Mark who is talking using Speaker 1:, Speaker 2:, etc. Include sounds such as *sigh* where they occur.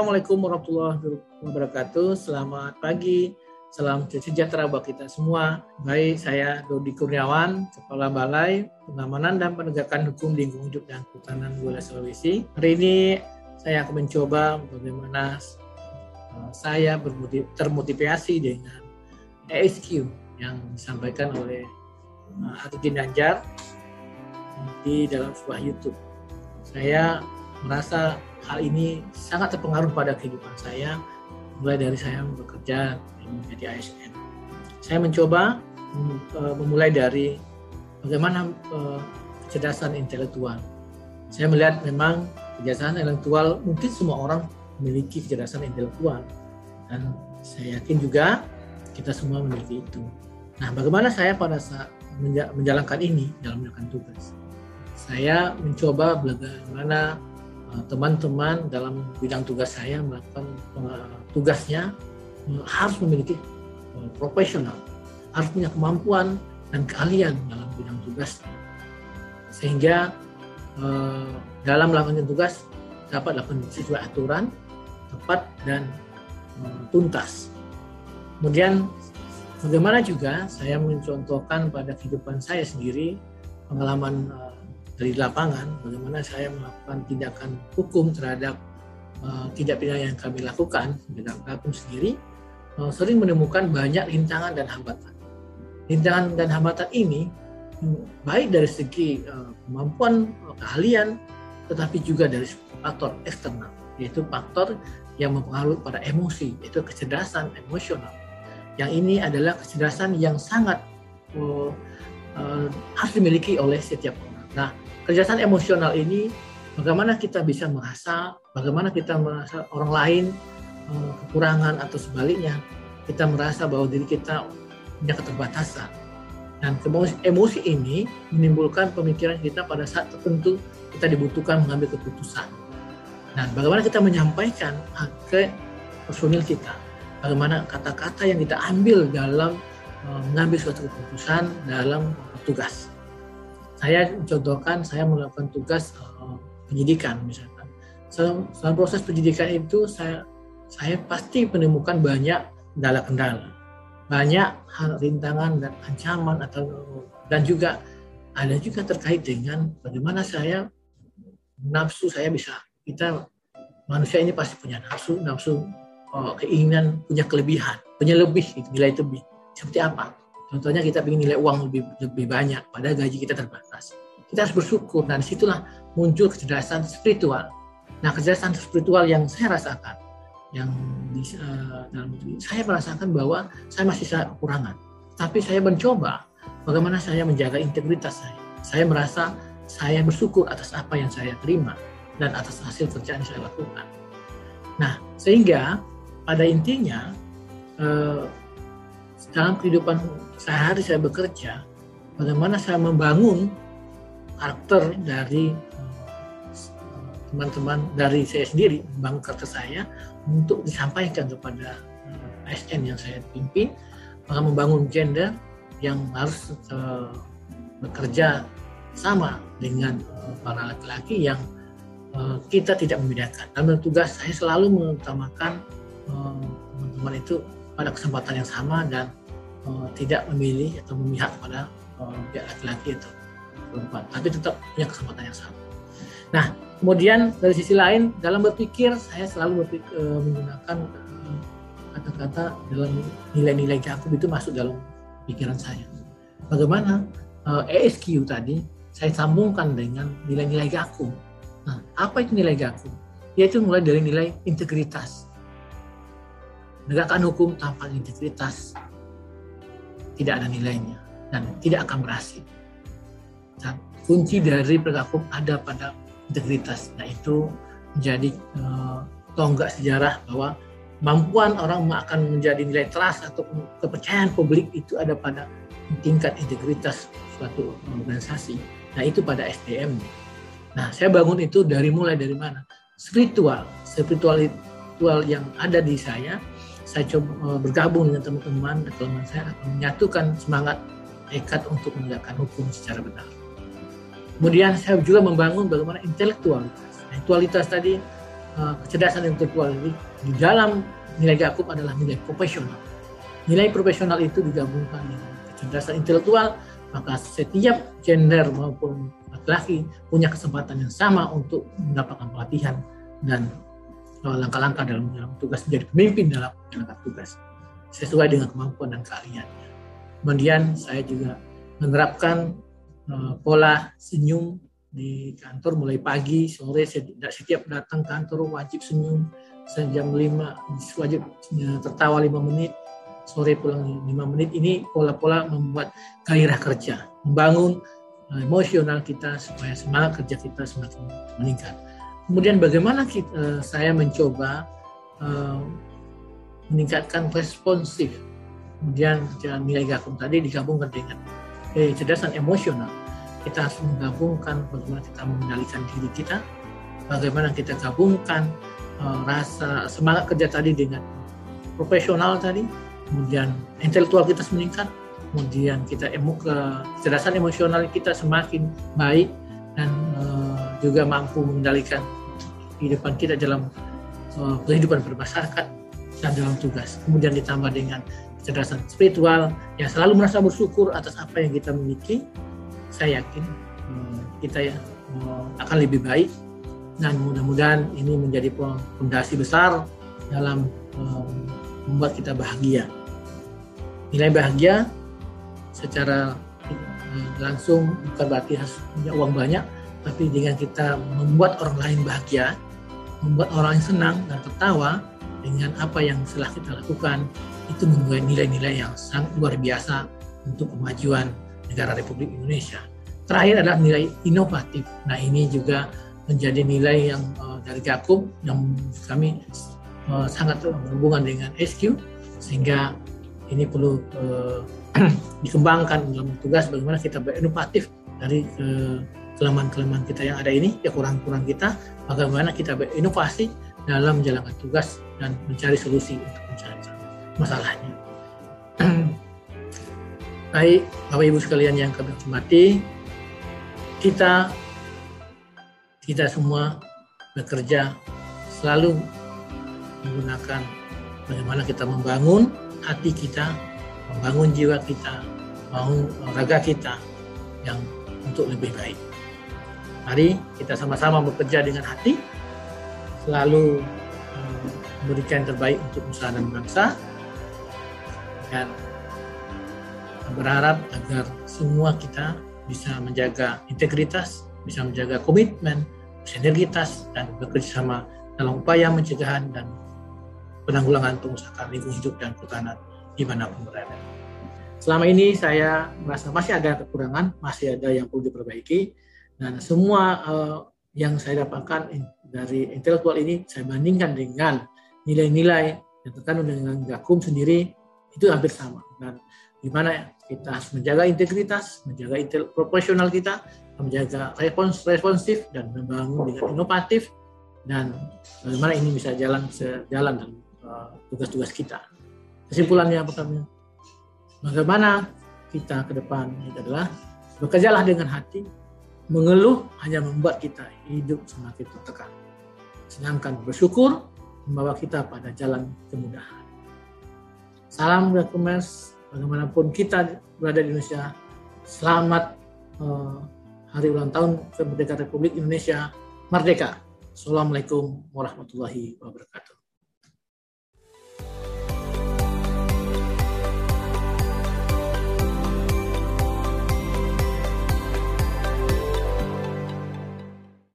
Speaker 1: Assalamualaikum warahmatullahi wabarakatuh. Selamat pagi, salam sejahtera buat kita semua. Baik, saya Dodi Kurniawan, Kepala Balai Pengamanan dan Penegakan Hukum Lingkungan Hidup dan Kehutanan Wilayah Sulawesi. Hari ini saya akan mencoba bagaimana uh, saya termotivasi dengan ESQ yang disampaikan oleh uh, Arjun Danjar di dalam sebuah YouTube. Saya merasa hal ini sangat terpengaruh pada kehidupan saya mulai dari saya bekerja menjadi ASN. Saya mencoba uh, memulai dari bagaimana uh, kecerdasan intelektual. Saya melihat memang kecerdasan intelektual mungkin semua orang memiliki kecerdasan intelektual dan saya yakin juga kita semua memiliki itu. Nah, bagaimana saya pada saat menjalankan ini dalam menjalankan tugas? Saya mencoba bagaimana Eh, teman-teman dalam bidang tugas saya melakukan eh, tugasnya eh, harus memiliki profesional, harus punya kemampuan dan keahlian dalam bidang tugasnya. Sehingga dalam melakukan tugas dapat dilakukan sesuai aturan, tepat dan tuntas. Kemudian bagaimana juga saya mencontohkan pada kehidupan saya sendiri pengalaman dari lapangan bagaimana saya melakukan tindakan hukum terhadap uh, tidak pidana yang kami lakukan dalam hukum sendiri uh, sering menemukan banyak rintangan dan hambatan. Rintangan dan hambatan ini hmm, baik dari segi uh, kemampuan uh, keahlian tetapi juga dari faktor eksternal yaitu faktor yang mempengaruhi pada emosi yaitu kecerdasan emosional. Yang ini adalah kecerdasan yang sangat uh, uh, harus dimiliki oleh setiap orang. Nah, kecerdasan emosional ini bagaimana kita bisa merasa, bagaimana kita merasa orang lain eh, kekurangan atau sebaliknya kita merasa bahwa diri kita punya keterbatasan. Dan emosi ini menimbulkan pemikiran kita pada saat tertentu kita dibutuhkan mengambil keputusan. Nah, bagaimana kita menyampaikan ke personil kita, bagaimana kata-kata yang kita ambil dalam eh, mengambil suatu keputusan dalam tugas saya contohkan saya melakukan tugas uh, penyidikan misalkan. Selama proses penyidikan itu saya saya pasti menemukan banyak kendala-kendala, banyak hal rintangan dan ancaman atau dan juga ada juga terkait dengan bagaimana saya nafsu saya bisa kita manusia ini pasti punya nafsu nafsu oh, keinginan punya kelebihan punya lebih nilai lebih. Seperti apa Contohnya kita ingin nilai uang lebih lebih banyak, pada gaji kita terbatas. Kita harus bersyukur dan di situlah muncul kecerdasan spiritual. Nah kecerdasan spiritual yang saya rasakan, yang di, uh, dalam diri saya merasakan bahwa saya masih sangat kekurangan. Tapi saya mencoba bagaimana saya menjaga integritas saya. Saya merasa saya bersyukur atas apa yang saya terima dan atas hasil kerjaan yang saya lakukan. Nah, sehingga pada intinya uh, dalam kehidupan sehari saya bekerja, bagaimana saya membangun karakter dari eh, teman-teman dari saya sendiri, membangun karakter saya untuk disampaikan kepada eh, ASN yang saya pimpin, maka membangun gender yang harus uh, bekerja sama dengan para laki-laki yang kita tidak membedakan. Dalam tugas saya selalu mengutamakan teman-teman itu pada kesempatan yang sama dan uh, tidak memilih atau memihak pada uh, pihak laki-laki atau perempuan, tapi tetap punya kesempatan yang sama. Nah, kemudian dari sisi lain dalam berpikir saya selalu berpikir, uh, menggunakan kata-kata dalam nilai-nilai Jakub itu masuk dalam pikiran saya. Bagaimana uh, ESQ tadi saya sambungkan dengan nilai-nilai Jakub. Nah, apa itu nilai Jakub? Yaitu mulai dari nilai integritas. Menegakkan hukum tanpa integritas tidak ada nilainya dan tidak akan berhasil. Dan kunci dari hukum ada pada integritas. Nah itu menjadi uh, tonggak sejarah bahwa kemampuan orang akan menjadi nilai trust atau kepercayaan publik itu ada pada tingkat integritas suatu organisasi. Nah itu pada SDM. Nah saya bangun itu dari mulai dari mana? Spiritual, spiritual yang ada di saya saya coba eh, bergabung dengan teman-teman dan teman saya akan menyatukan semangat tekad untuk menegakkan hukum secara benar. Kemudian saya juga membangun bagaimana intelektualitas. Intelektualitas tadi uh, kecerdasan intelektual ini di dalam nilai Gakum adalah nilai profesional. Nilai profesional itu digabungkan dengan kecerdasan intelektual, maka setiap gender maupun laki-laki punya kesempatan yang sama untuk mendapatkan pelatihan dan langkah-langkah dalam, dalam tugas menjadi pemimpin dalam menjalankan tugas sesuai dengan kemampuan dan keahliannya. Kemudian saya juga menerapkan uh, pola senyum di kantor mulai pagi, sore, setiap datang kantor wajib senyum, jam 5 wajib tertawa 5 menit, sore pulang 5 menit. Ini pola-pola membuat gairah kerja, membangun eh, emosional kita supaya semangat kerja kita semakin meningkat. Kemudian bagaimana kita, eh, saya mencoba uh, meningkatkan responsif. Kemudian nilai gakum tadi digabungkan dengan kecerdasan emosional kita harus menggabungkan bagaimana kita mengendalikan diri kita, bagaimana kita gabungkan uh, rasa semangat kerja tadi dengan profesional tadi, kemudian intelektual kita meningkat, kemudian kita emo ke kecerdasan emosional kita semakin baik dan uh, juga mampu mengendalikan kehidupan kita dalam uh, kehidupan bermasyarakat dan dalam tugas. Kemudian ditambah dengan kecerdasan spiritual yang selalu merasa bersyukur atas apa yang kita miliki saya yakin hmm, kita ya hmm, akan lebih baik dan mudah-mudahan ini menjadi fondasi besar dalam hmm, membuat kita bahagia. Nilai bahagia secara langsung bukan berarti harus punya uang banyak, tapi dengan kita membuat orang lain bahagia, membuat orang lain senang dan tertawa dengan apa yang telah kita lakukan, itu membuat nilai-nilai yang sangat luar biasa untuk kemajuan negara Republik Indonesia. Terakhir adalah nilai inovatif. Nah ini juga menjadi nilai yang uh, dari Gakum yang kami uh, sangat berhubungan dengan SQ sehingga ini perlu uh, *clears throat* dikembangkan dalam tugas bagaimana kita berinovatif dari kelemahan-kelemahan kita yang ada ini ya kurang-kurang kita bagaimana kita berinovasi dalam menjalankan tugas dan mencari solusi untuk mencari masalahnya. *clears throat* Baik, Bapak Ibu sekalian yang kami hormati, kita kita semua bekerja selalu menggunakan bagaimana kita membangun hati kita, membangun jiwa kita, membangun raga kita yang untuk lebih baik. Mari kita sama-sama bekerja dengan hati, selalu eh, memberikan yang terbaik untuk usaha dan bangsa, dan berharap agar semua kita bisa menjaga integritas, bisa menjaga komitmen, sinergitas, dan bekerja sama dalam upaya pencegahan dan penanggulangan pengusahaan lingkungan hidup dan kehutanan di mana pun berada. Selama ini saya merasa masih ada kekurangan, masih ada yang perlu diperbaiki, dan semua uh, yang saya dapatkan dari intelektual ini saya bandingkan dengan nilai-nilai yang terkandung dengan Gakum sendiri itu hampir sama. Dan di mana kita harus menjaga integritas, menjaga intel profesional kita, menjaga respons responsif dan membangun dengan inovatif dan bagaimana ini bisa jalan sejalan dalam uh, tugas-tugas uh, kita. Kesimpulannya pertama, bagaimana kita ke depan itu adalah bekerjalah dengan hati, mengeluh hanya membuat kita hidup semakin tertekan. Sedangkan bersyukur membawa kita pada jalan kemudahan. Salam Gakumers bagaimanapun kita berada di Indonesia, selamat uh, hari ulang tahun kemerdekaan Republik Indonesia Merdeka. Assalamualaikum warahmatullahi wabarakatuh.